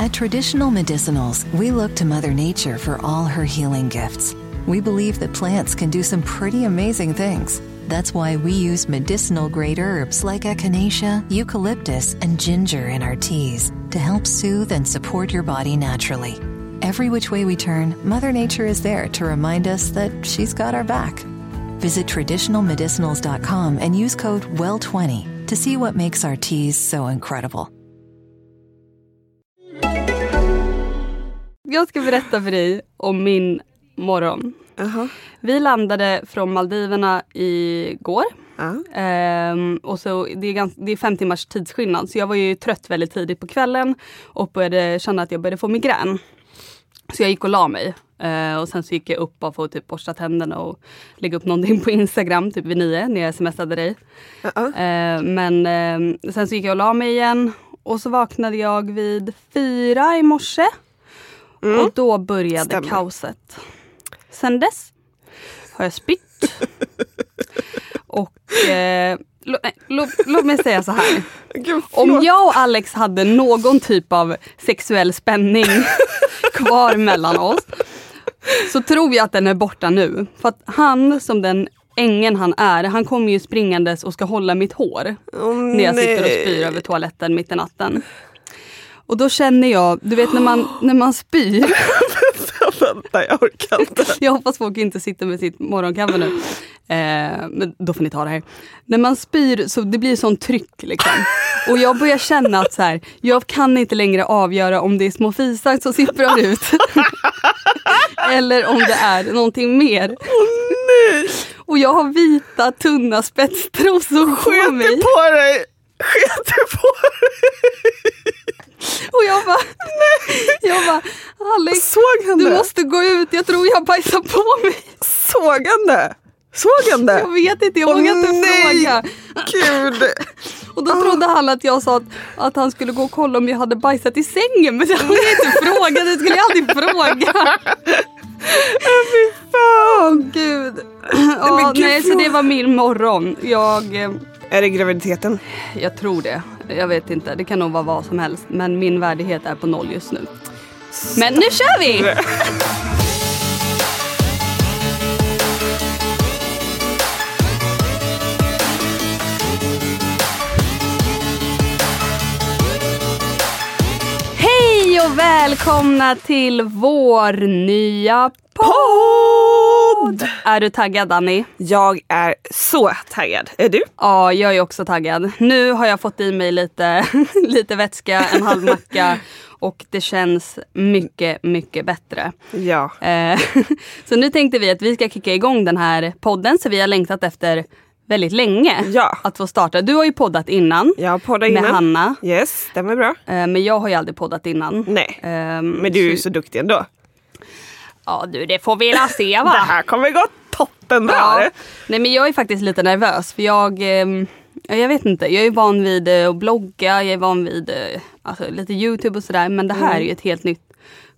At Traditional Medicinals, we look to Mother Nature for all her healing gifts. We believe that plants can do some pretty amazing things. That's why we use medicinal grade herbs like echinacea, eucalyptus, and ginger in our teas to help soothe and support your body naturally. Every which way we turn, Mother Nature is there to remind us that she's got our back. Visit traditionalmedicinals.com and use code WELL20 to see what makes our teas so incredible. Jag ska berätta för dig om min morgon. Jaha. Vi landade från Maldiverna igår. Ja. Ehm, och så det, är gans, det är fem timmars tidsskillnad så jag var ju trött väldigt tidigt på kvällen och började känna att jag började få migrän. Så jag gick och la mig. Eh, och sen så gick jag upp bara för att typ borsta tänderna och lägga upp någonting på Instagram typ vid nio när jag smsade dig. Ja. Eh, men eh, sen så gick jag och la mig igen och så vaknade jag vid fyra i morse. Och då började Mm. Stämmer. kaoset. Sen dess har jag spytt. och eh, nej, lå, låt mig säga så här. Gud, Om jag och Alex hade någon typ av sexuell spänning kvar mellan oss så tror jag att den är borta nu. För att han som den ängen han är, han kommer ju springandes och ska hålla mitt hår Åh, när jag sitter och nej. spyr över toaletten mitt i natten. Och då känner jag, du vet när man, när man spyr, Vänta, jag orkar inte. jag hoppas folk inte sitter med sitt morgonkaffe nu. Eh, men då får ni ta det här. När man spyr så det blir sånt tryck liksom. Och jag börjar känna att så här, jag kan inte längre avgöra om det är små fisar som sipprar ut. Eller om det är någonting mer. Nej! Och jag har vita tunna spetstrosor på Sket mig. du på dig? Sket på dig? Och jag bara, jag bara, Alex du det? måste gå ut, jag tror jag bajsar på mig. Såg han det? Såg han det? Jag vet inte, jag vågar inte nej! fråga. Gud! Och då trodde han att jag sa att, att han skulle gå och kolla om jag hade bajsat i sängen. Men det hade jag inte frågat, det skulle jag aldrig fråga. Fy fan! Gud. Ja, gud, nej, så det var min morgon. Jag, eh, Är det graviditeten? jag tror det. Jag vet inte, det kan nog vara vad som helst. Men min värdighet är på noll just nu. Men nu kör vi! välkomna till vår nya podd! Är du taggad Danny? Jag är så taggad. Är du? Ja, jag är också taggad. Nu har jag fått i mig lite, lite vätska, en halv macka och det känns mycket, mycket bättre. Ja. Eh, så nu tänkte vi att vi ska kicka igång den här podden så vi har längtat efter väldigt länge Ja. att få starta. Du har ju poddat innan Jag poddar med innan. Hanna, Yes, stämmer bra. eh, men jag har ju aldrig poddat innan. Nej. Ehm, Men du är ju så duktig ändå. Ja du, det får vi la se va? Det här kommer gå toppenbra. Ja. Nej men jag är faktiskt lite nervös för jag, ja, jag vet inte, jag är van vid eh, att blogga, jag är van vid eh, alltså, lite Youtube och sådär men det här är ju ett helt nytt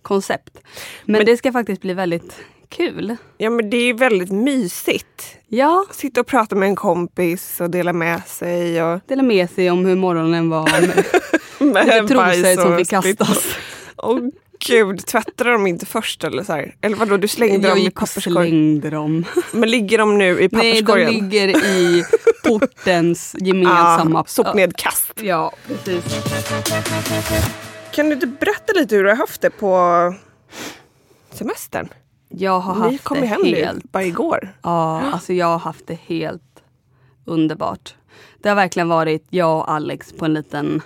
koncept. Men, det ska faktiskt bli väldigt kul. Ja men det är väldigt mysigt. Ja, Sitta och prata med en kompis och dela med sig. Och dela med sig om hur morgonen var med lite trosor som fick kastas. Åh gud, tvättade de inte först eller så här? Eller vadå, du slängde Jag dem i papperskorgen? slängde dem. Men ligger de nu i Nej, de papperskorgen? ligger i portens gemensamma... ah, sopnedkast. Ja, precis. Kan du inte berätta lite hur du har haft det på semestern? Jag har Ni haft kom ju det hem helt nu, bara igår. Ja, alltså jag har haft det helt underbart. Det har verkligen varit jag och Alex på en liten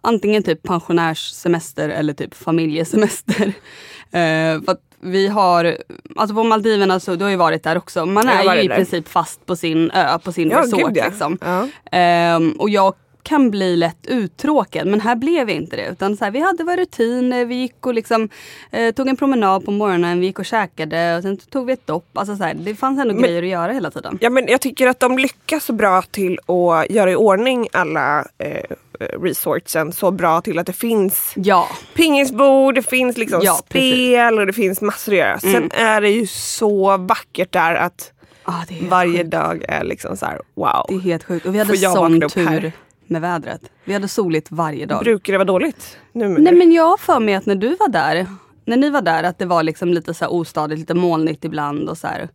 antingen typ pensionärssemester eller typ familjesemester. Eh, för att vi har, alltså på Maldiverna så, du har ju varit där också, man är ju i där. princip fast på sin ö, på sin Ja, resort. gud, ja. liksom. Ja. Ehm, och jag kan bli lätt uttråkad men här blev inte det. Utan så här, vi hade våra rutiner, vi gick och liksom, eh, tog en promenad på morgonen, vi gick och käkade och sen tog vi ett dopp. Alltså så här, det fanns ändå Men- grejer att göra hela tiden. Ja, men jag tycker att de lyckas så bra till att göra i ordning alla eh, resortsen så bra till att det finns Ja, pingisbord, det finns liksom Ja, spel och det finns massor att göra. Sen Mm. är det ju så vackert där att ah, varje sjukt. dag är liksom så här wow. det är helt sjukt. Och vi hade sån tur här? Med vädret. Vi hade soligt varje dag. Brukar det vara dåligt? Nu Nej men jag har för mig att när du var där, när ni var där, att det var liksom lite så ostadigt, lite molnigt ibland och så här.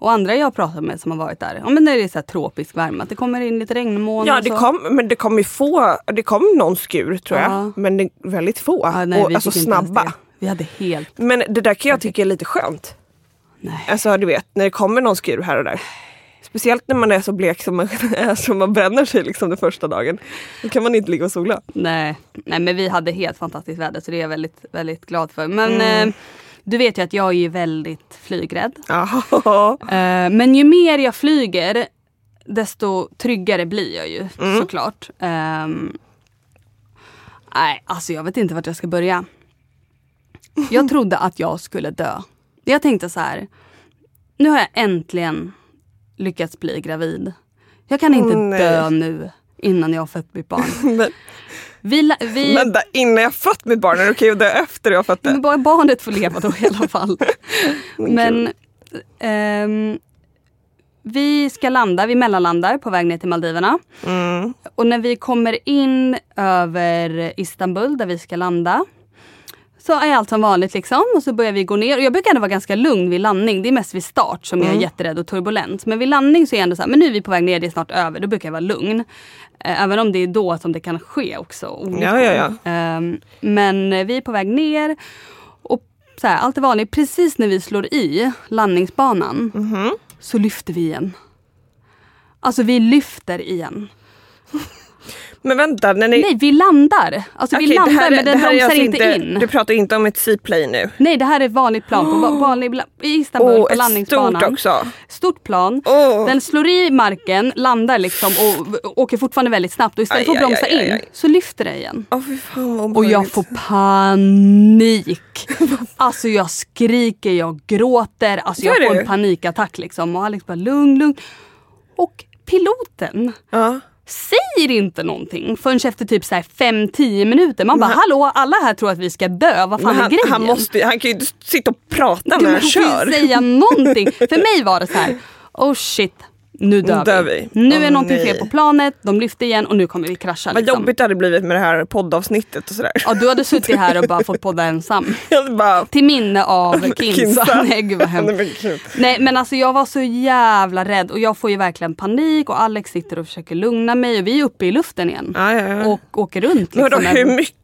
Och andra jag pratat med som har varit där, ja men när det är så här tropisk värme, att det kommer in lite regnmoln Ja det kom, men det kom ju få, det kom någon skur tror jag. Ja. Men det väldigt få. Ja, nej, och alltså snabba. Vi hade helt, Men det där kan jag tycka är lite skönt. nej. Alltså du vet, när det kommer någon skur här och där. Speciellt när man är så blek som man är, så man bränner sig liksom den första dagen. Då kan man inte ligga och sola. Nej, nej men vi hade helt fantastiskt väder så det är jag väldigt, väldigt glad för. Men Mm. eh, du vet ju att jag är väldigt flygrädd. Eh, men ju mer jag flyger desto tryggare blir jag ju Mm. såklart. Ehm, nej, alltså jag vet inte vart jag ska börja. Jag trodde att jag skulle dö. Jag tänkte så här. Nu har jag äntligen lyckats bli gravid. Jag kan inte nej. dö nu innan jag har fött mitt barn. Men, Vi, vi, vänta, innan jag fött mitt barn, är det okej att dö efter jag fött men det? bara barnet får leva då i alla fall. Men Men ehm, vi ska landa, vi mellanlandar på väg ner till Maldiverna. Mm. Och när vi kommer in över Istanbul där vi ska landa så är allt som vanligt liksom och så börjar vi gå ner. Och jag brukar ändå vara ganska lugn vid landning. Det är mest vid start som jag är jätterädd och turbulent. Men vid landning så är jag ändå så här, men nu är vi på väg ner, det är snart över. Då brukar jag vara lugn. Eh, Även om det är då som det kan ske också. Ja, ja, ja. Ehm, men eh, vi är på väg ner. Och så här, allt är vanligt. Precis när vi slår i landningsbanan Mhm. så lyfter vi igen. Alltså vi lyfter igen. Men vänta, när ni... Nej, vi landar. Alltså vi Okej, det landar är- men den bromsar alltså inte in. Du pratar inte om ett seaplane nu? Nej, det här är ett vanligt plan. På, va- vanlig, I Istanbul Åh, på landningsbanan. stort också. Stort plan. Åh. Den slår i marken, landar liksom och åker fortfarande väldigt snabbt. Och istället för att Aj, aj, bromsa aj, aj, in så lyfter det igen. Fy fan Och jag får panik. Alltså jag skriker, jag gråter. Alltså jag får en panikattack liksom. Och Alex bara lugn, lugn. Och piloten Ja. Säger inte någonting förrän efter typ 5-10 minuter. Man bara hallå alla här tror att vi ska dö, vad fan Men är han, grejen? han, måste, han kan ju inte sitta och prata Du när han måste ju kör. säga någonting. För mig var det så här, oh shit, nu dör, dör vi. vi. Nu Åh, är någonting nej. fel på planet, de lyfter igen och nu kommer vi krascha. Vad Liksom. jobbigt det hade blivit med det här poddavsnittet och sådär. Ja, du hade suttit här och bara fått podda ensam. Bara... Till minne av Kinsa. Nej gud vad Nej, hemskt. men. Nej men alltså jag var så jävla rädd och jag får ju verkligen panik och Alex sitter och försöker lugna mig och vi är uppe i luften igen. Ja, ja, ja. Och åker runt. Men liksom. hur mycket?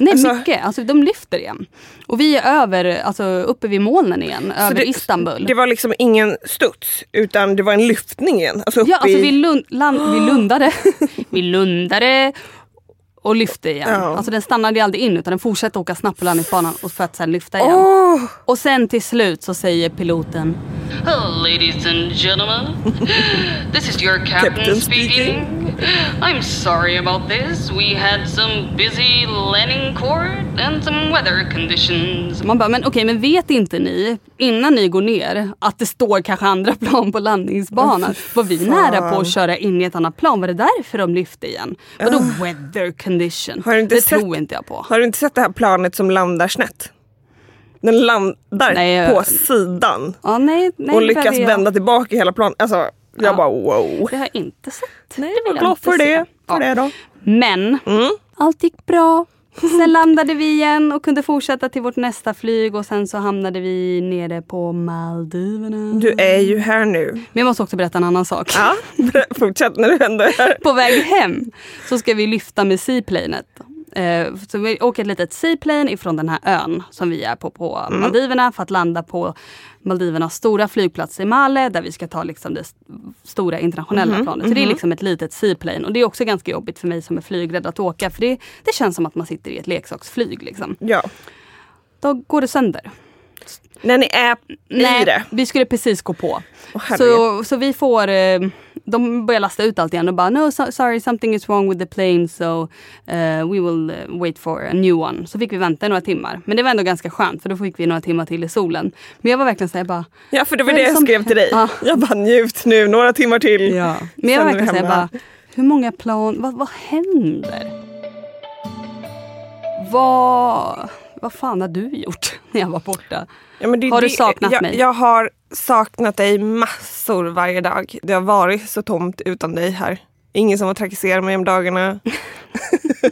Nej Alltså, mycket, alltså de lyfter igen. Och vi är över, alltså uppe vid molnen igen, över det- Istanbul. Det var liksom ingen studs utan det var en lyftning igen. Alltså, ja alltså i... vi, lund, land, vi lundade, vi lundade och lyfte igen. Ja. Alltså den stannade aldrig in utan den fortsatte åka snabbt på landningsbanan och för att sen lyfta igen. Åh! Och sen till slut så säger piloten Hello, ladies and gentlemen. This is your captain, Captain speaking. speaking. I'm sorry about this. We had some busy landing court and some weather conditions. Man bara, men okej, men vet inte ni innan ni går ner att det står kanske andra plan på landningsbanan? Var vi nära på att köra in i ett annat plan? Var det därför de lyfte igen? Vadå weather condition? Har du inte det sett- tror inte jag på. Har du inte sett det här planet som landar snett? Den landar Nej, jag- på sidan Ja, nej, nej, och lyckas jag- vända tillbaka hela planet. Alltså, jag Ja. bara wow. Det har jag inte sett. Nej, det var glad för se. det. För det då. Men Mm. allt gick bra. Sen landade vi igen och kunde fortsätta till vårt nästa flyg och sen så hamnade vi nere på Maldiverna. Du är ju här nu. Men jag måste också berätta en annan sak. Ja, fortsätt när du ändå är här. På väg hem så ska vi lyfta med seaplanet. Eh, så vi åker ett litet seaplane ifrån den här ön som vi är på på Mm. Maldiverna för att landa på Maldivernas stora flygplats i Male där vi ska ta liksom det st- stora internationella Mhm, planet. Så det är liksom ett litet seaplane och det är också ganska jobbigt för mig som är flygrädd att åka för det, det känns som att man sitter i ett leksaksflyg. Liksom. Ja. Då går det sönder. När ni är i det. vi skulle precis gå på. Herregud. så, så vi får, eh, de börjar lasta ut allt igen och bara no so, sorry something is wrong with the plane so eh, we will eh, wait for a new one. Så fick vi vänta några timmar. Men det var ändå ganska skönt för då fick vi några timmar till i solen. Men jag var verkligen såhär bara Ja för det var det jag som- skrev till dig. Ja. Jag bara njut nu, några timmar till. Ja. Men jag var verkligen såhär bara hur många plan, vad, vad händer? Vad, vad fan har du gjort när jag var borta? Ja, det Har du det- saknat jag, mig? Jag har saknat dig massor varje dag. Det har varit så tomt utan dig här. Ingen som har trakasserat mig om dagarna.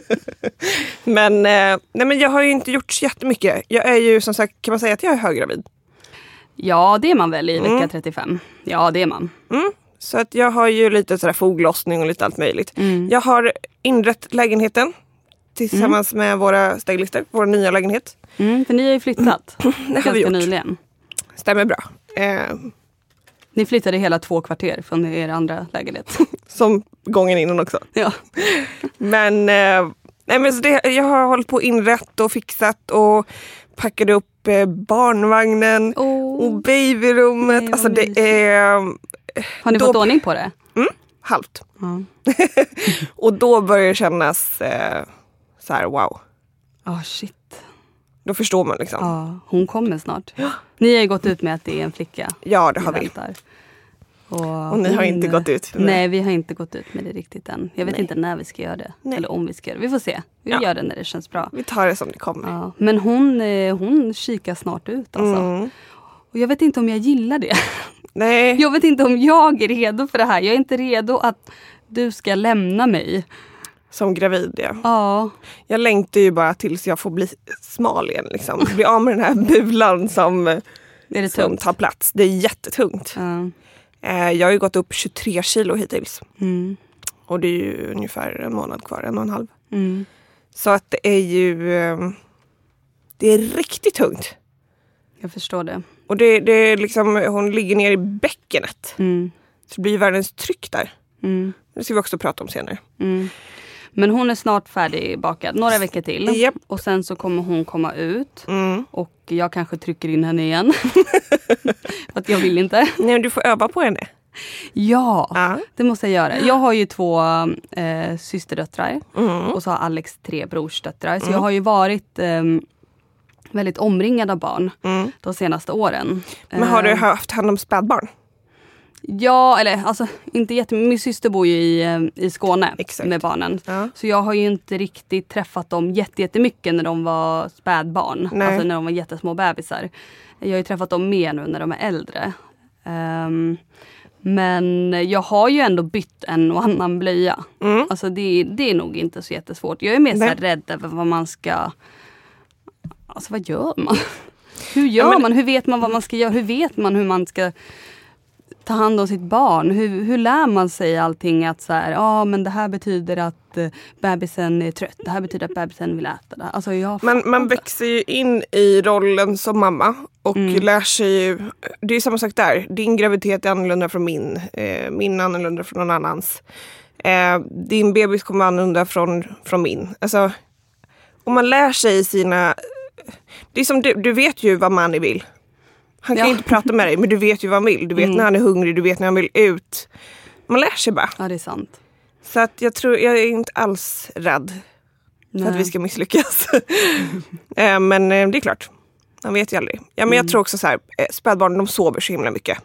men, eh, nej, men jag har ju inte gjort så jättemycket. Jag är ju som sagt, kan man säga att jag är höggravid? Ja, det är man väl i vecka Mm. 35. Ja, det är man. Så att jag har ju lite sådär foglossning och lite allt möjligt. Mm. Jag har inrett lägenheten tillsammans med våra stylister, vår nya lägenhet. Mm, för ni har ju flyttat Det har vi ganska gjort. nyligen. Stämmer bra. Eh, Ni flyttade hela två kvarter från er andra lägenhet. som gången innan också. ja. Men, eh, nej, men så det, jag har hållit på inrätt och fixat och packade upp eh, barnvagnen Åh. och babyrummet. Nej, Alltså det är Har ni Då- fått ordning på det? halvt. Ja. Och då börjar det kännas eh, så här wow. Oh, shit. Då förstår man liksom. Ja, hon kommer snart. Ni har ju gått ut med att det är en flicka. Ja, det har vi. Och, Och ni har inte gått ut med det? Nej, vi har inte gått ut med det riktigt än. Jag vet Nej. inte när vi ska göra det. Nej. Eller om vi ska göra det. Vi får se. Vi Ja. gör det när det känns bra. Vi tar det som det kommer. Ja. Men hon, eh, hon kikar snart ut alltså. Mm. Och jag vet inte om jag gillar det. Nej, Jag vet inte om jag är redo för det här. Jag är inte redo att du ska lämna mig. Som gravid ja. Ja, Jag längtar ju bara tills jag får bli smal igen. Liksom. Bli av med den här bulan som, som tar plats. Det är jättetungt. Ja. Eh, jag har ju gått upp 23 kilo hittills. Mm. Och det är ju ungefär en månad kvar, en och en halv. Mm. Så att det är ju... Eh, det är riktigt tungt. Jag förstår det. Och det, det är liksom, hon ligger ner i bäckenet. Mm. Så det blir världens tryck där. Mm. Det ska vi också prata om senare. Mm. Men hon är snart färdigbakad, några veckor till. Japp. Och sen så kommer hon komma ut. Mm. Och jag kanske trycker in henne igen. För att jag vill inte. Nej, men du får öva på henne. Ja, Ja. det måste jag göra. Jag har ju två eh, systerdöttrar. Mm. Och så har Alex tre brorsdöttrar. Så jag har ju varit eh, väldigt omringad av barn Mm. de senaste åren. Men har du Eh, haft hand om spädbarn? Ja, eller alltså inte jättemycket. Min syster bor ju i, eh, i Skåne Exakt. med barnen. Ja. Så jag har ju inte riktigt träffat dem jätte- jättemycket när de var spädbarn. Nej. Alltså när de var jättesmå bebisar. Jag har ju träffat dem mer nu när de är äldre. Ehm, men jag har ju ändå bytt en och annan blöja. Mm. Alltså det, det är nog inte så jättesvårt. Jag är mer så rädd över vad man ska... Alltså vad gör man? Hur gör Ja, men- man? Hur vet man vad man ska göra? Hur vet man hur man ska ta hand om sitt barn? Hur, hur lär man sig allting? Att så här, ja men det här betyder att eh, bebisen är trött. Det här betyder att bebisen vill äta. Det. Alltså jag Man, man växer ju in i rollen som mamma och Mm. lär sig ju. Det är samma sak där. Din graviditet är annorlunda från min. Eh, min är annorlunda från någon annans. Eh, din bebis kommer annorlunda från, från min. Alltså, och man lär sig sina... Det är som du, du vet ju vad Manny vill. Han kan Ja. inte prata med dig men du vet ju vad han vill. Du vet Mm. när han är hungrig, du vet när han vill ut. Man lär sig bara. Ja det är sant. Så att jag tror, jag är inte alls rädd för att Nej. vi ska misslyckas. Eh, men eh, det är klart, man vet ju aldrig. Ja, men Jag tror också så här, eh, spädbarn de sover så himla mycket.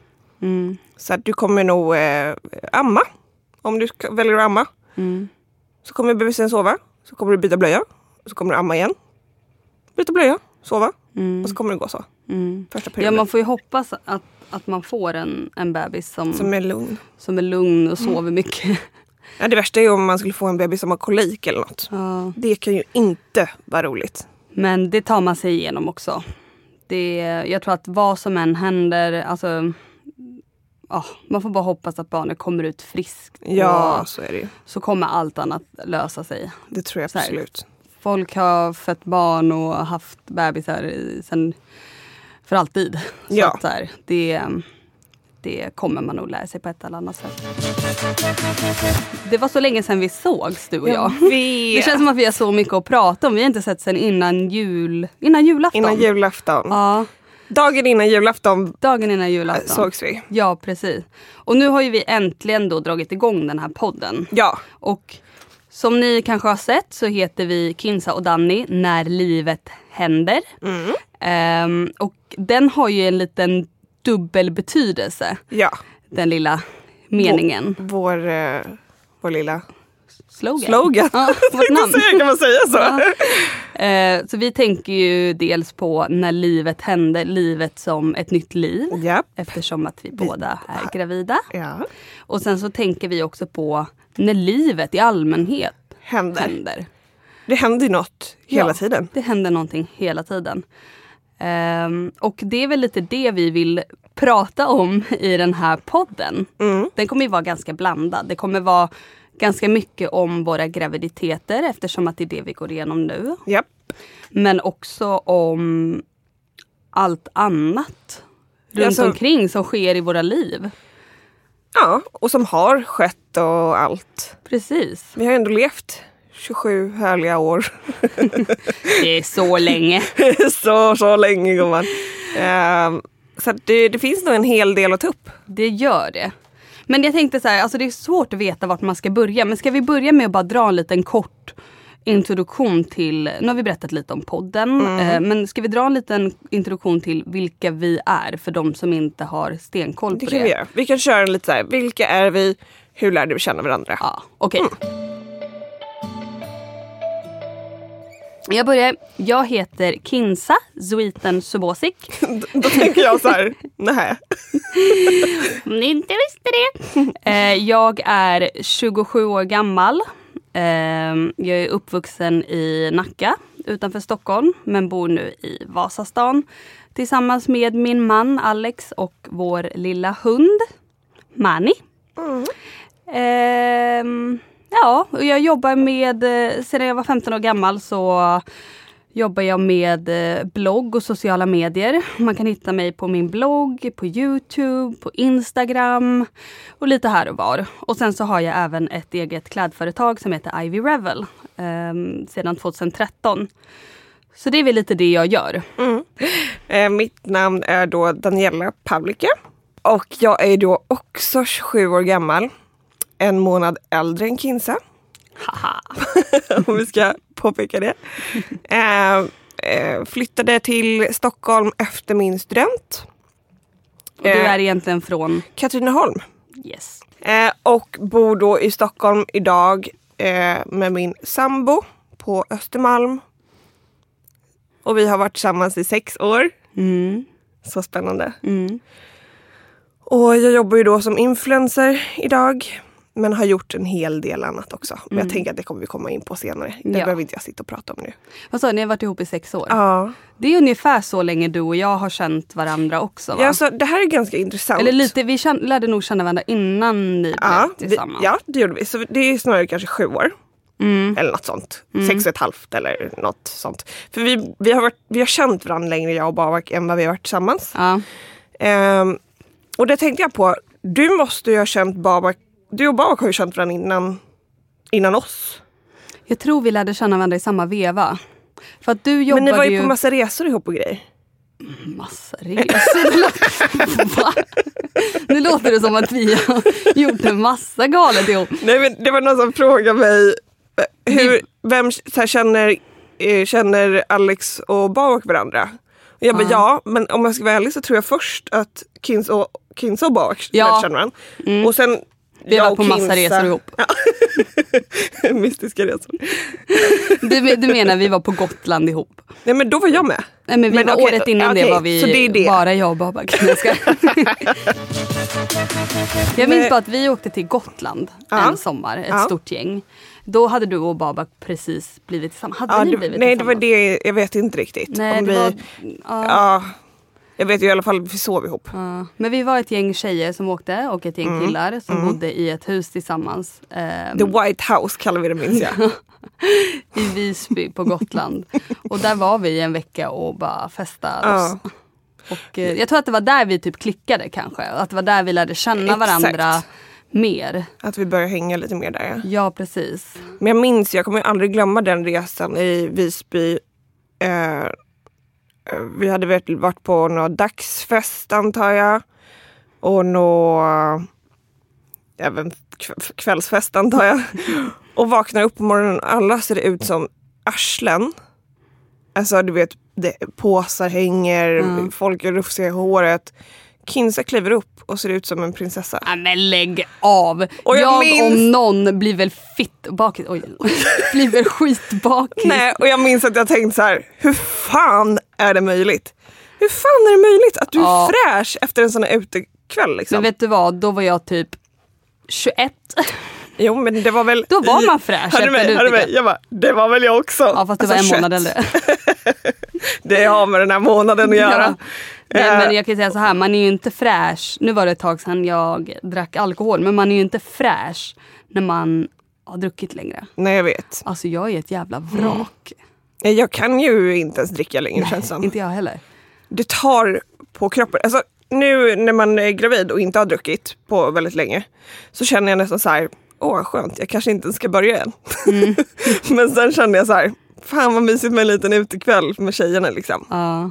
Mm. Så att du kommer nog eh, amma. Om du väljer att amma. Mm. Så kommer bebisen sova. Så kommer du byta blöja. Så kommer du amma igen. Byta blöja, sova. Mm. Och så kommer det gå så. Mm. Första Ja perioden. man får ju hoppas att, att man får en, en bebis som, Som är lugn. som är lugn och sover mycket. Ja, det värsta är om man skulle få en bebis som har kolik eller något. Ja. Det kan ju inte vara roligt. Men det tar man sig igenom också. Det, jag tror att vad som än händer, alltså, ja, man får bara hoppas att barnet kommer ut friskt. Ja, så är det ju. så kommer allt annat lösa sig. Det tror jag absolut. Folk har fött barn och haft bebisar i- sen för alltid. Så Ja. att så här, det, det kommer man nog lära sig på ett eller annat sätt. Det var så länge sedan vi sågs du och jag. vet. Det känns som att vi har så mycket att prata om. Vi har inte sett sen innan, jul, innan julafton. Innan julafton. Ja, Dagen innan julafton dagen innan julafton. sågs vi. Ja, precis. Och nu har ju vi äntligen då dragit igång den här podden. Ja, Och som ni kanske har sett så heter vi Kinsa och Danny när livet händer. Mm. Ehm, och den har ju en liten dubbel betydelse, ja. den lilla meningen. Vår, eh, vår lilla Slogan. slogan. Ja, vårt namn. Kan man säga så? Ja. Eh, så vi tänker ju dels på när livet hände, livet som ett nytt liv. Japp. Eftersom att vi båda är gravida. Ja. Och sen så tänker vi också på när livet i allmänhet Händer. händer. Det händer något hela Ja, tiden. Det händer någonting hela tiden. Ehm, och det är väl lite det vi vill prata om i den här podden. Mm. Den kommer ju vara ganska blandad. Det kommer vara ganska mycket om våra graviditeter eftersom att det är det vi går igenom nu. Japp. Men också om allt annat runt Alltså- omkring som sker i våra liv. Ja, och som har skett och allt. Precis. Vi har ändå levt 27 härliga år. Det är så länge. så, så länge gumman. Ehm, så det, det finns nog en hel del att ta upp. Det gör det. Men jag tänkte så här, alltså det är svårt att veta vart man ska börja. Men ska vi börja med att bara dra en liten kort introduktion till, nu har vi berättat lite om podden. Eh, men ska vi dra en liten introduktion till vilka vi är för de som inte har stenkoll Det på kan det? vi göra. Vi kan köra en lite så här, vilka är vi? Hur lärde vi känna varandra? Ja, okej. Jag börjar. Jag heter Kinsa Zuiten Subosik. Då tänker jag så här, nej. Ni inte det. Eh, jag är 27 år gammal. Eh, jag är uppvuxen i Nacka utanför Stockholm men bor nu i Vasastan tillsammans med min man Alex och vår lilla hund Mani. Ehm, ja, och jag jobbar med, eh, sedan jag var 15 år gammal så jobbar jag med eh, blogg och sociala medier. Man kan hitta mig på min blogg, på Youtube, på Instagram och lite här och var. Och sen så har jag även ett eget klädföretag som heter Ivy Revel ehm, sedan 2013. Så det är väl lite det jag gör. Eh, mitt namn är då Daniela Pavlika. Och jag är då också 27 år gammal. En månad äldre än Kinsa. Haha. om vi ska påpeka det. Eh, eh, flyttade till Stockholm efter min student. Och du är egentligen från... Katrineholm. Yes. Eh, och bor då i Stockholm idag eh, med min sambo på Östermalm. Och vi har varit tillsammans i sex år. Mm. Så spännande. Mm. Och jag jobbar ju då som influencer idag. Men har gjort en hel del annat också. Men jag tänker att det kommer vi komma in på senare. Det Ja. behöver inte jag sitta och prata om nu. Vad sa du, ni har varit ihop i sex år? Ja. Det är ungefär så länge du och jag har känt varandra också va? ja alltså, det här är ganska intressant. Eller lite, vi känn, lärde nog känna varandra innan ni ja, blev det, tillsammans. ja, det gjorde vi. Så det är snarare kanske sju år. Mm. Eller något sånt. Sex och ett halvt eller något sånt. För vi, vi, har, varit, vi har känt varandra längre jag och Babak än vad vi har varit tillsammans. Ja. Ehm, och det tänkte jag på. Du måste ju ha känt Babak. Du och Babak har ju känt varandra innan, innan oss. Jag tror vi lärde känna varandra i samma veva. För att du Men jobbade ni var ju ju på massa resor ihop och grejer. massa resor. Va? Nu låter det som att vi har gjort en massa galet ihop. Nej men det var någon som frågade mig. eh, Hur, vem här, känner, eh, känner Alex och Babak varandra? Och jag bara ja, men om jag ska vara ärlig så tror jag först att Kins och, Kins och Babak Ja. känna varandra. Och sen Vi jag var och på massa resor ihop. Mystiska resor. Du, du menar vi var på Gotland ihop? Nej men då var jag med. Nej men, vi Men var okej, året innan okej, det var vi det det. bara jag och Babak. Jag ska- Jag minns bara att vi åkte till Gotland Ja. en sommar, ett Ja. stort gäng. Då hade du och Babak precis blivit tillsammans. Hade Ja, ni blivit nej det var tillsammans? det, jag vet inte riktigt. Nej, om vi, var, ja, ja, jag vet ju i alla fall vi sov ihop. ja. Men vi var ett gäng tjejer som åkte och ett gäng Mm. killar som bodde i ett hus tillsammans. ehm, The White House kallar vi det minns jag. I Visby på Gotland. och där var vi en vecka och bara festade oss. Och, eh, jag tror att det var där vi typ klickade kanske. Att det var där vi lärde känna Exakt. varandra mer. Att vi började hänga lite mer där. Ja. Precis. Men jag minns, jag kommer aldrig glömma den resan i Visby. Eh, vi hade varit- varit på någon dagsfest antar jag. Och någon även kv- kvällsfest antar jag. Och vaknar upp på morgonen alla ser ut som arslen. Alltså du vet, det, påsar hänger, folk är rufsiga i håret. Kinsa kliver upp och ser ut som en prinsessa. Ja, men lägg av! Och jag jag minns- om någon blir väl fitt bakis. Oj, blir väl skitbakis. Nej, och jag minns att jag tänkte så här, hur fan är det möjligt? Hur fan är det möjligt att du är Ja. fräsch efter en sån här utekväll? Liksom? Men vet du vad, då var jag typ 21. jo men det var väl... Då var man fräsch Hörde efter mig? Hörde mig? Jag bara, det var väl jag också. Ja fast du var en Alltså, månad 21. äldre. Det har med den här månaden att göra. Nej, Eh, men jag kan säga så här, man är ju inte fräsch. Nu var det ett tag sedan jag drack alkohol, men man är ju inte fräsch när man har druckit längre. Nej jag vet. Alltså jag är ett jävla vrak. Jag kan ju inte ens dricka längre känns det som. Inte jag heller. Det tar på kroppen. Alltså, nu när man är gravid och inte har druckit på väldigt länge så känner jag nästan så här, åh skönt, jag kanske inte ens ska börja än. Mm. men sen kände jag så här, fan vad mysigt med en liten utekväll med tjejerna liksom. Ja.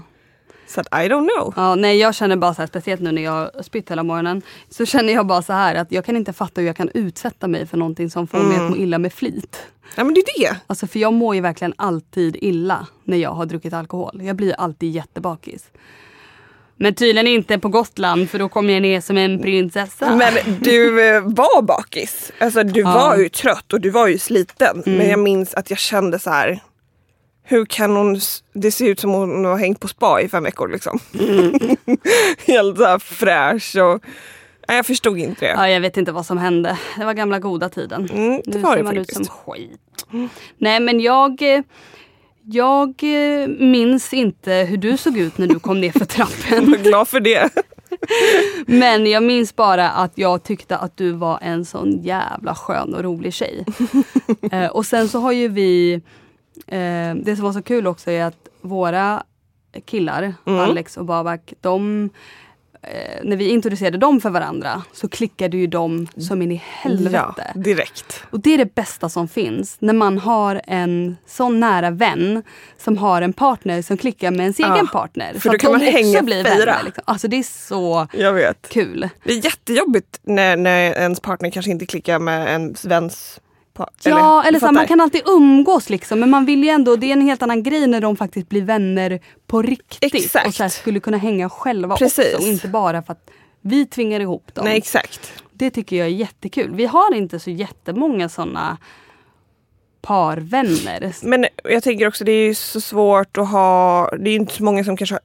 Så att I don't know. Ja, nej, jag känner bara så här, speciellt nu när jag har spytt hela morgonen, så känner jag bara så här att jag kan inte fatta hur jag kan utsätta mig för någonting som får mig att må illa med flit. Ja men det är det. Alltså för jag mår ju verkligen alltid illa när jag har druckit alkohol. Jag blir alltid jättebakis. Men tydligen inte på Gotland för då kommer jag ner som en prinsessa. Men du eh, var bakis. Alltså du Ja. var ju trött och du var ju sliten. Mm. Men jag minns att jag kände så här. Hur kan hon, det ser ut som hon har hängt på spa i fem veckor liksom. Mm. Helt så här fräsch och nej, jag förstod inte det. Ja, jag vet inte vad som hände. Det var gamla goda tiden. Mm, det nu var ser det man ut faktiskt. som skit. Nej men jag, eh, jag eh, minns inte hur du såg ut när du kom ner för trappen. Jag är glad för det. Men jag minns bara att jag tyckte att du var en sån jävla skön och rolig tjej. eh, och sen så har ju vi, eh, det som var så kul också är att våra killar, Mm. Alex och Babak, de eh, när vi introducerade dem för varandra så klickade ju de som in i helvete. Ja, direkt. Och det är det bästa som finns. När man har en sån nära vän som har en partner som klickar med ens Ja, egen partner. för så då kan man hänga blir fyra. vänner. Liksom. Alltså det är så kul. Det är jättejobbigt när, när ens partner kanske inte klickar med ens väns pa- Ja, eller, du så här, man kan alltid umgås liksom men man vill ju ändå, det är en helt annan grej när de faktiskt blir vänner på riktigt. Exakt. Och så här, skulle kunna hänga själva Precis. också och inte bara för att vi tvingar ihop dem. Nej exakt. Det tycker jag är jättekul. Vi har inte så jättemånga såna parvänner. Men jag tänker också det är ju så svårt att ha, det är ju inte så många som kanske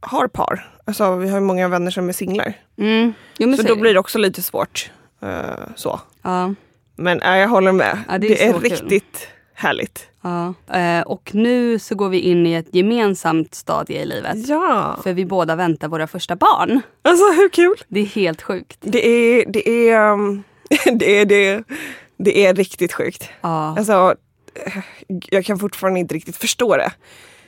har par. Alltså vi har ju många vänner som är singlar. Mm. Jo, Så så då det. blir det också lite svårt. eh, så. Ja. Men äh, jag håller med. Ja, det det är är, så kul. riktigt härligt. Ja. Eh, och nu så går vi in i ett gemensamt stadie i livet. Ja. För vi båda väntar våra första barn. Alltså hur kul? Det är helt sjukt. Det är, det är, um, det är, det, det är riktigt sjukt. Ja. Alltså, eh, jag kan fortfarande inte riktigt förstå det.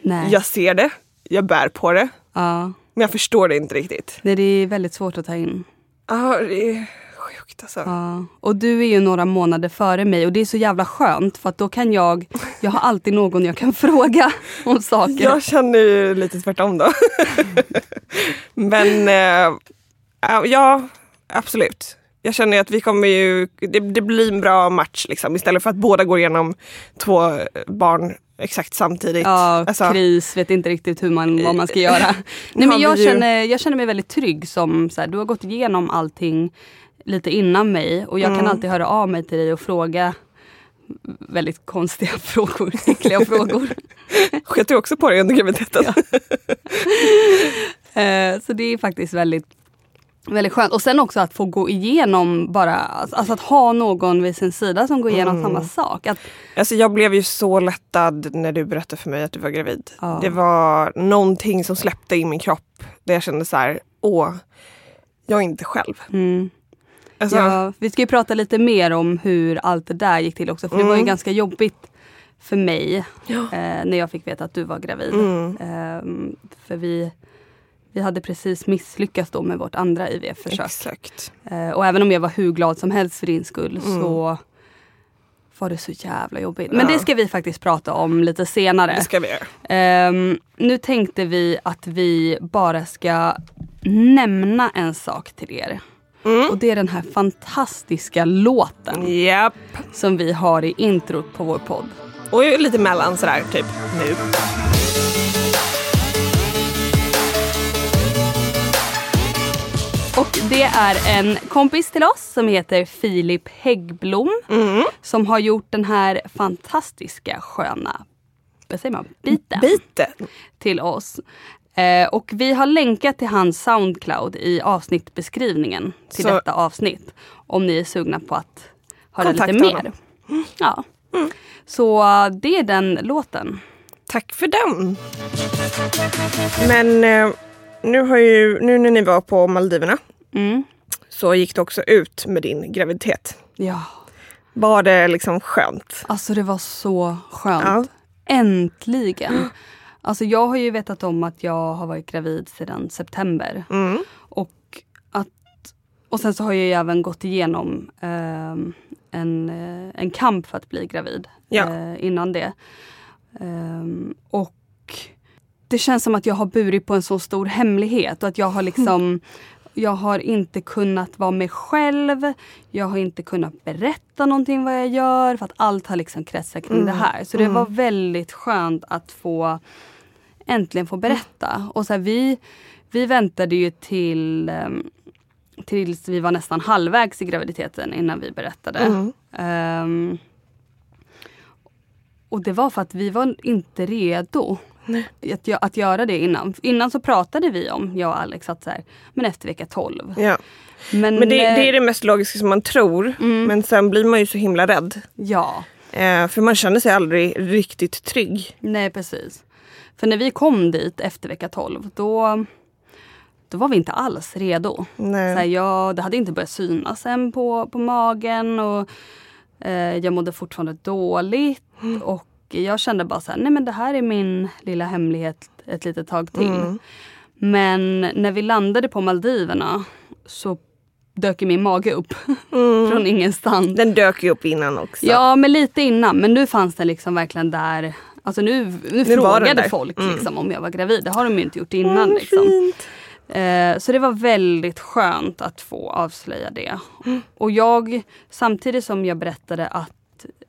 Nej. Jag ser det, jag bär på det, Ja. men jag förstår det inte riktigt. Nej, det är väldigt svårt att ta in. Ja, det är sjukt alltså. Ja. Och du är ju några månader före mig och det är så jävla skönt för att då kan jag, jag har alltid någon jag kan fråga om saker. Jag känner ju lite tvärtom då. Men eh, ja, absolut. Jag känner att vi kommer ju, det, det blir en bra match liksom. Istället för att båda går igenom två barn exakt samtidigt. Ja, Alltså, kris, vet inte riktigt hur man, vad man ska göra. Nej, men jag, känner, jag känner mig väldigt trygg som, så här, du har gått igenom allting lite innan mig och jag kan Mm. alltid höra av mig till dig och fråga väldigt konstiga frågor, äckliga frågor. Sket du också på dig under graviditeten? Eh, så det är faktiskt väldigt Väldigt skönt. Och sen också att få gå igenom bara, alltså att ha någon vid sin sida som går igenom Mm. samma sak. Att, Alltså jag blev ju så lättad när du berättade för mig att du var gravid. Ja. Det var någonting som släppte i min kropp. Där jag kände så här, åh, jag är inte själv. mm, Alltså, ja, vi ska ju prata lite mer om hur allt det där gick till också. För det var ju Mm. ganska jobbigt för mig Ja. eh, när jag fick veta att du var gravid. Mm. Ehm, för vi, vi hade precis misslyckats då med vårt andra IVF-försök. Exakt. Eh, och även om jag var hur glad som helst för din skull Mm. så var det så jävla jobbigt. Men Ja. det ska vi faktiskt prata om lite senare. Det ska vi göra. Ehm, nu tänkte vi att vi bara ska nämna en sak till er. Mm. Och det är den här fantastiska låten Japp. som vi har i introt på vår podd. Och lite mellan sådär, typ nu. Det är en kompis till oss som heter Filip Häggblom. Som har gjort den här fantastiska sköna vad säger man, biten Biten. till oss. Eh, och vi har länkat till hans Soundcloud i avsnittbeskrivningen till Så- detta avsnitt. Om ni är sugna på att höra lite Kontakta mer. honom. Ja. Så eh, det är den låten. Tack för den. Men eh, nu, har ju, nu när ni var på Maldiverna Mm. så gick det också ut med din graviditet. Ja, Var det liksom skönt? alltså det var så skönt. Ja. Äntligen. Alltså jag har ju vetat om att jag har varit gravid sedan september. Mm. Och, att, och sen så har jag ju även gått igenom ehm, en, eh, en kamp för att bli gravid Ja. eh, innan det. Ehm, och det känns som att jag har burit på en så stor hemlighet och att jag har liksom jag har inte kunnat vara mig själv. Jag har inte kunnat berätta någonting vad jag gör för att allt har liksom kretsat kring det här. Så det var väldigt skönt att få äntligen få berätta. Och så här, vi, vi väntade ju till ehm, tills vi var nästan halvvägs i graviditeten innan vi berättade. Ehm, och det var för att vi var inte redo att, att göra det innan. Innan så pratade vi om, jag och Alex, att så här, men efter vecka 12. Ja. Men, Men det, eh, det är det mest logiska som man tror. Men sen blir man ju så himla rädd. Ja, Eh, för man känner sig aldrig riktigt trygg. nej precis. För när vi kom dit efter vecka 12 då, då var vi inte alls redo. Nej. Så här, jag, det hade inte börjat synas än på, på magen och eh, jag mådde fortfarande dåligt. Och jag kände bara så här, nej men det här är min lilla hemlighet ett litet tag till. Men när vi landade på Maldiverna så dök min mage upp från ingenstans. Den dök ju upp innan också. Ja, men lite innan. Men nu fanns den liksom verkligen där. Alltså nu, nu, den frågade folk Mm. liksom, om jag var gravid. Det har de ju inte gjort innan. liksom. Fint. Eh, så det var väldigt skönt att få avslöja det. Mm. Och jag, samtidigt som jag berättade att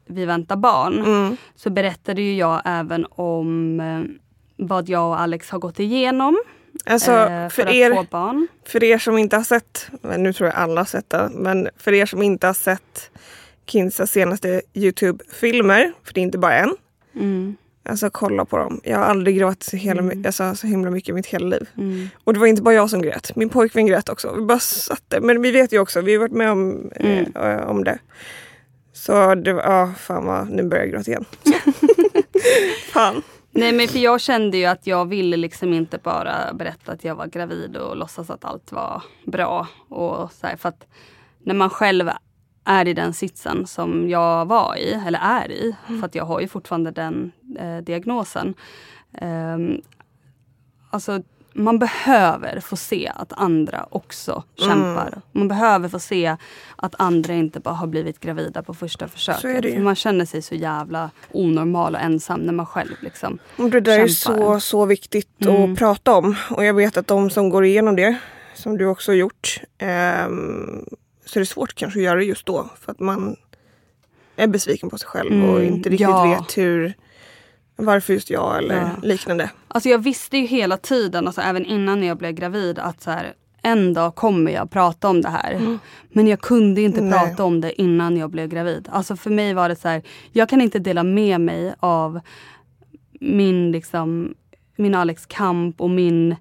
vi väntar barn, Mm. så berättade ju jag även om eh, vad jag och Alex har gått igenom Alltså eh, för, för att er, få barn. för er som inte har sett, nu tror jag alla har sett det, men för er som inte har sett Kinsas senaste Youtube-filmer, för det är inte bara en. Mm, Alltså kolla på dem. Jag har aldrig gråtit så, hela, alltså, så himla mycket i mitt hela liv. mm, Och det var inte bara jag som grät. Min pojkvän grät också. Vi bara satt där. Men vi vet ju också, vi har varit med om, Mm. eh, om det. Så det var, ja fan vad, nu börjar jag gråta igen. fan. Nej men för jag kände ju att jag ville liksom inte bara berätta att jag var gravid och låtsas att allt var bra. Och så här, för att när man själv är i den sitsen som jag var i, eller är i, för att jag har ju fortfarande den eh, diagnosen. Ehm, alltså man behöver få se att andra också kämpar. Man behöver få se att andra inte bara har blivit gravida på första försöket. Är. För man känner sig så jävla onormal och ensam när man själv liksom Och det där är Kämpar. så, så viktigt Mm. att prata om. Och jag vet att de som går igenom det, som du också har gjort, ehm, så är det svårt kanske att göra det just då. För att man är besviken på sig själv och Mm, inte riktigt ja. vet hur, varför just jag eller Ja. liknande. Alltså jag visste ju hela tiden, alltså även innan jag blev gravid, att så här, en dag kommer jag prata om det här. Men jag kunde inte Nej. prata om det innan jag blev gravid. Alltså för mig var det så här, jag kan inte dela med mig av min, liksom, min Alex kamp och min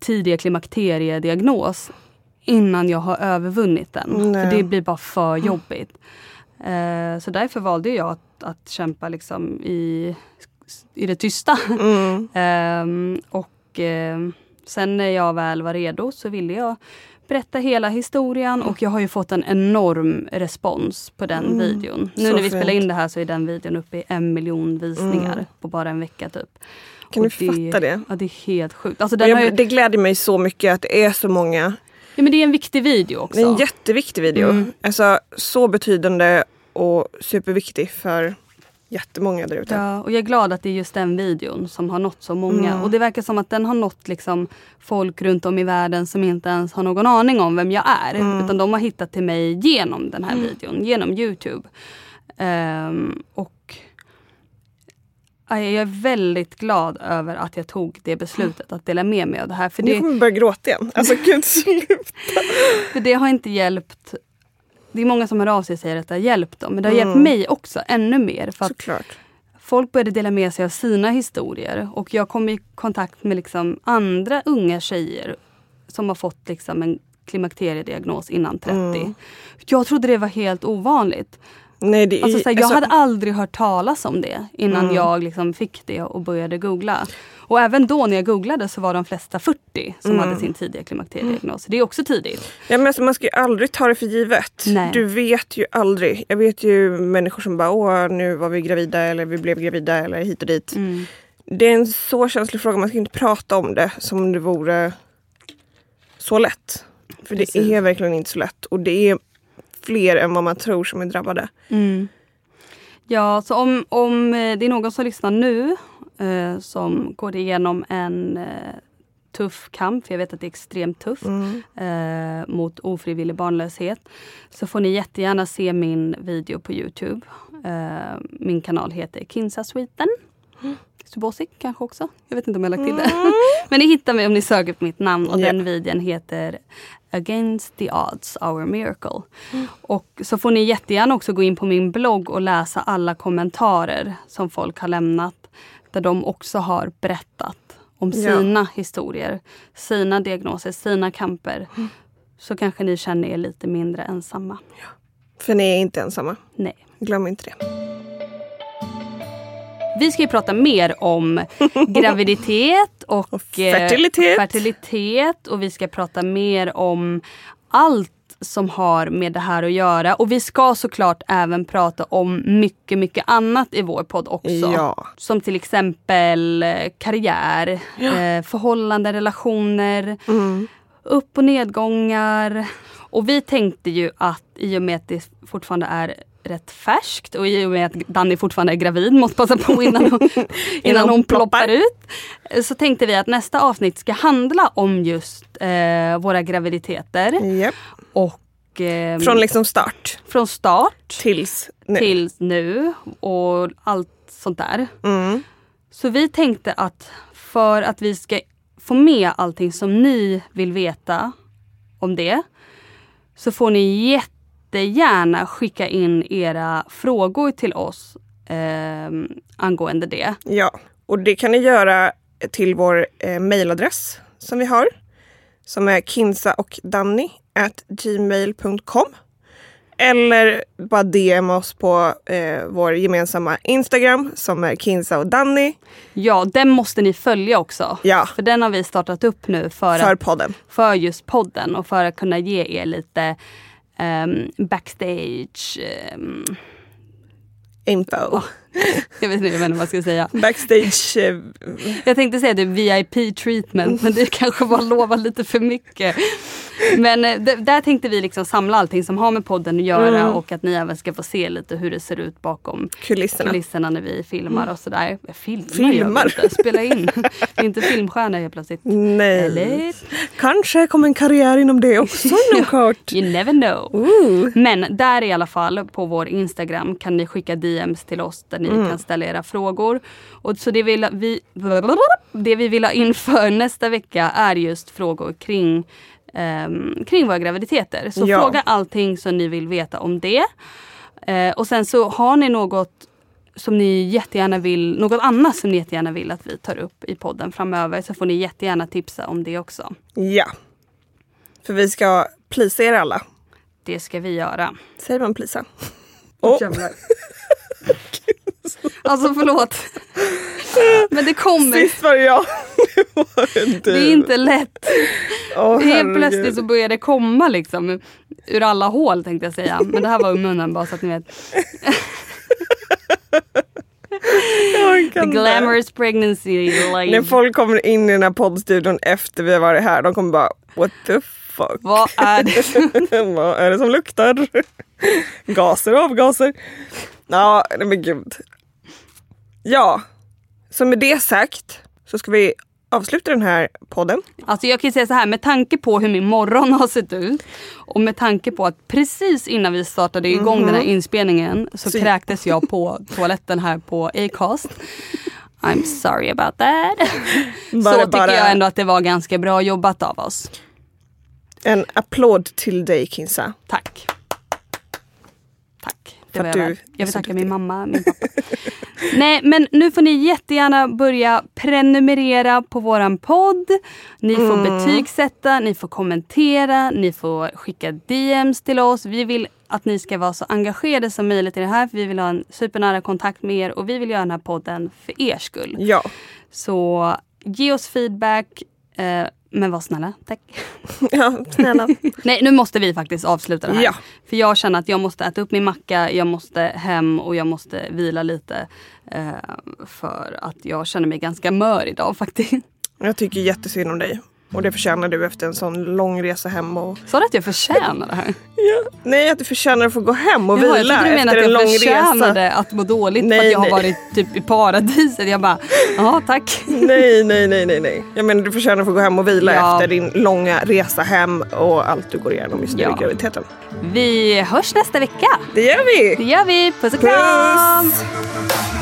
tidiga klimakteriediagnos innan jag har övervunnit den. Nej. För det blir bara för jobbigt. Eh, så därför valde jag att, att kämpa liksom i, i det tysta. Mm. Ehm, och ehm, sen när jag väl var redo så ville jag berätta hela historien och jag har ju fått en enorm respons på den videon. Nu Så när vi spelar fint. in det här så är den videon uppe i en miljon visningar på bara en vecka typ. Kan Och du fatta det? Ja det är helt sjukt. Alltså, den har ju, jag, det gläder mig så mycket att det är så många. ja, men det är en viktig video också. Det är en jätteviktig video. Mm. Alltså, så betydande och superviktig för jättemånga där ute. Ja, och jag är glad att det är just den videon som har nått så många. Mm. Och det verkar som att den har nått liksom folk runt om i världen som inte ens har någon aning om vem jag är. Mm. Utan de har hittat till mig genom den här videon, genom Youtube. Ehm, och jag är väldigt glad över att jag tog det beslutet att dela med mig av det här. För Nu kommer jag börja gråta igen. Alltså gud sluta. för det har inte hjälpt. Det är många som hör av sig och säger att det har hjälpt dem. Men det har Mm. hjälpt mig också ännu mer. För att Såklart. folk började dela med sig av sina historier. Och jag kom i kontakt med liksom andra unga tjejer som har fått liksom en klimakteriediagnos innan 30. Mm. Jag trodde det var helt ovanligt. Nej, det Alltså, såhär, jag alltså, hade aldrig hört talas om det innan Mm. jag liksom fick det och började googla. Och även då när jag googlade så var de flesta 40 som Mm. hade sin tidiga klimakteriediagnos. Det är också tidigt. Ja, men alltså, man ska ju aldrig ta det för givet. Nej. Du vet ju aldrig. Jag vet ju människor som bara åh nu var vi gravida eller vi blev gravida eller hit och dit. Mm. Det är en så känslig fråga. Man ska inte prata om det som om det vore så lätt. För Precis. det är verkligen inte så lätt. Och det är fler än vad man tror som är drabbade. Mm. Ja, så om, om eh, det är någon som lyssnar nu eh, som går igenom en eh, tuff kamp, för jag vet att det är extremt tufft, Mm. eh, mot ofrivillig barnlöshet. Så får ni jättegärna se min video på Youtube. Eh, min kanal heter Kinsa Sweden. Subosik kanske också. Jag vet inte om jag lagt till det. Men ni hittar mig om ni söker på mitt namn och Ja. den videon heter Against the odds, our miracle. Och så får ni jättegärna också gå in på min blogg och läsa alla kommentarer som folk har lämnat. Där de också har berättat om Ja. sina historier, sina diagnoser, sina kamper. Så kanske ni känner er lite mindre ensamma. För ni är inte ensamma. Nej. Glöm inte det. Vi ska ju prata mer om graviditet och, Och fertilitet. eh, fertilitet. Och vi ska prata mer om allt som har med det här att göra. Och vi ska såklart även prata om mycket, mycket annat i vår podd också. Ja. Som till exempel eh, karriär, eh, förhållanden, relationer, Mm. upp och nedgångar. Och vi tänkte ju att i och med att det fortfarande är rätt färskt och i och med att Danny fortfarande är gravid, måste passa på innan hon, innan hon ploppar ut. Så tänkte vi att nästa avsnitt ska handla om just eh, våra graviditeter. Japp. Och eh, Från liksom start från start tills nu. till nu och allt sånt där. Mm. Så vi tänkte att för att vi ska få med allting som ni vill veta om det så får ni jättegärna skicka in era frågor till oss eh, angående det. Ja, och det kan ni göra till vår eh, mailadress som vi har. Som är kinsa och danny at gmail.com. Eller bara DM oss på eh, vår gemensamma Instagram som är kinsa och danny Ja, den måste ni följa också. Ja. För den har vi startat upp nu för, för att, podden. för just podden och för att kunna ge er lite ehm, backstage ehm, Info. jag vet inte vad jag ska säga. Backstage. Eh, Jag tänkte säga det VIP treatment men det kanske var lova lite för mycket. Men eh, där tänkte vi liksom samla allting som har med podden att göra Mm. och att ni även ska få se lite hur det ser ut bakom kulisserna. kulisserna när vi filmar och sådär. Filmar, Filmar. Inte, spela in. Inte filmstjärna helt plötsligt. Nej. Eller? Kanske kommer en karriär inom det också inom kort. You never know. Ooh. Men där i alla fall på vår Instagram kan ni skicka DMs till oss där ni Mm. kan ställa era frågor. Och så det, vill vi, det vi vill ha inför nästa vecka är just frågor kring, ehm, kring våra graviditeter. Så Ja. fråga allting som ni vill veta om det. Eh, och sen så har ni något som ni jättegärna vill, något annat som ni jättegärna vill att vi tar upp i podden framöver så får ni jättegärna tipsa om det också. Ja. För vi ska plisa er alla. Det ska vi göra. Säger man plisa? Oh. Alltså förlåt. Men det kommer. Sist var det jag. Nu var det du. Det är inte lätt. Åh, Helt plötsligt så börjar det komma liksom. Ur alla hål tänkte jag säga. Men det här var ur munnen bara så att ni vet. The glamorous pregnancy När life. folk kommer in i den här poddstudion efter vi har varit här, de kommer bara what the fuck? Vad är det? Vad är det som luktar? Gaser och avgaser. Ja, men gud. Ja, så med det sagt så ska vi avsluta den här podden. Alltså jag kan säga så här, med tanke på hur min morgon har sett ut och med tanke på att precis innan vi startade igång den här inspelningen så, Så- kräktes jag på toaletten här på Acast. I'm sorry about that. Bara- så tycker bara- jag ändå att det var ganska bra jobbat av oss. En applåd till dig Kinsa. Tack. Det var jag, du jag vill tacka min mamma, min pappa. Nej, men nu får ni jättegärna börja prenumerera på våran podd. Ni får Mm. betygsätta, ni får kommentera, ni får skicka DMs till oss. Vi vill att ni ska vara så engagerade som möjligt i det här. För vi vill ha en supernära kontakt med er och vi vill göra den här podden för er skull. Ja, Så ge oss feedback. Eh, men var snälla, tack. ja snälla. Nej, nu måste vi faktiskt avsluta det här. Ja. För jag känner att jag måste äta upp min macka, jag måste hem och jag måste vila lite. Eh, för att jag känner mig ganska mör idag faktiskt. Jag tycker jättesynd om dig. Och det förtjänar du efter en sån lång resa hem. Och... Sa du att jag förtjänar det här? Nej, att du förtjänar att få gå hem och Jaha, jag vila trodde du menade efter en att lång jag förtjänade resa. att må dåligt för Nej, att jag har nej. varit typ i paradiset. Jag bara, ja tack. Nej, nej, nej, nej, nej. Jag menar du förtjänar att få gå hem och vila Ja. efter din långa resa hem och allt du går igenom just nu Ja. i graviditeten. Vi hörs nästa vecka. Det gör vi! Det gör vi. Puss och kram! Puss!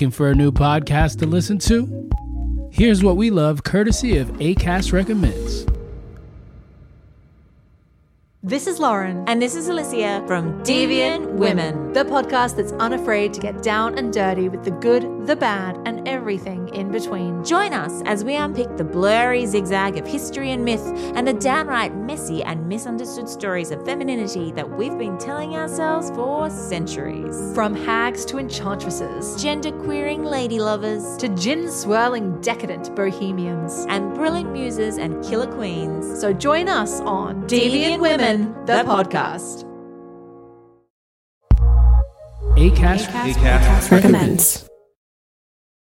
Looking for a new podcast to listen to? Here's what we love courtesy of ACAST Recommends. This is Lauren And this is Alicia from Deviant Women, the podcast that's unafraid to get down and dirty with the good, the bad, and everything in between. Join us as we unpick the blurry zigzag of history and myth and the downright messy and misunderstood stories of femininity that we've been telling ourselves for centuries. From hags to enchantresses, Gender queering lady lovers to gin swirling decadent bohemians. and brilliant muses and killer queens. So join us on Deviant Women, the podcast. ACAST, recommends.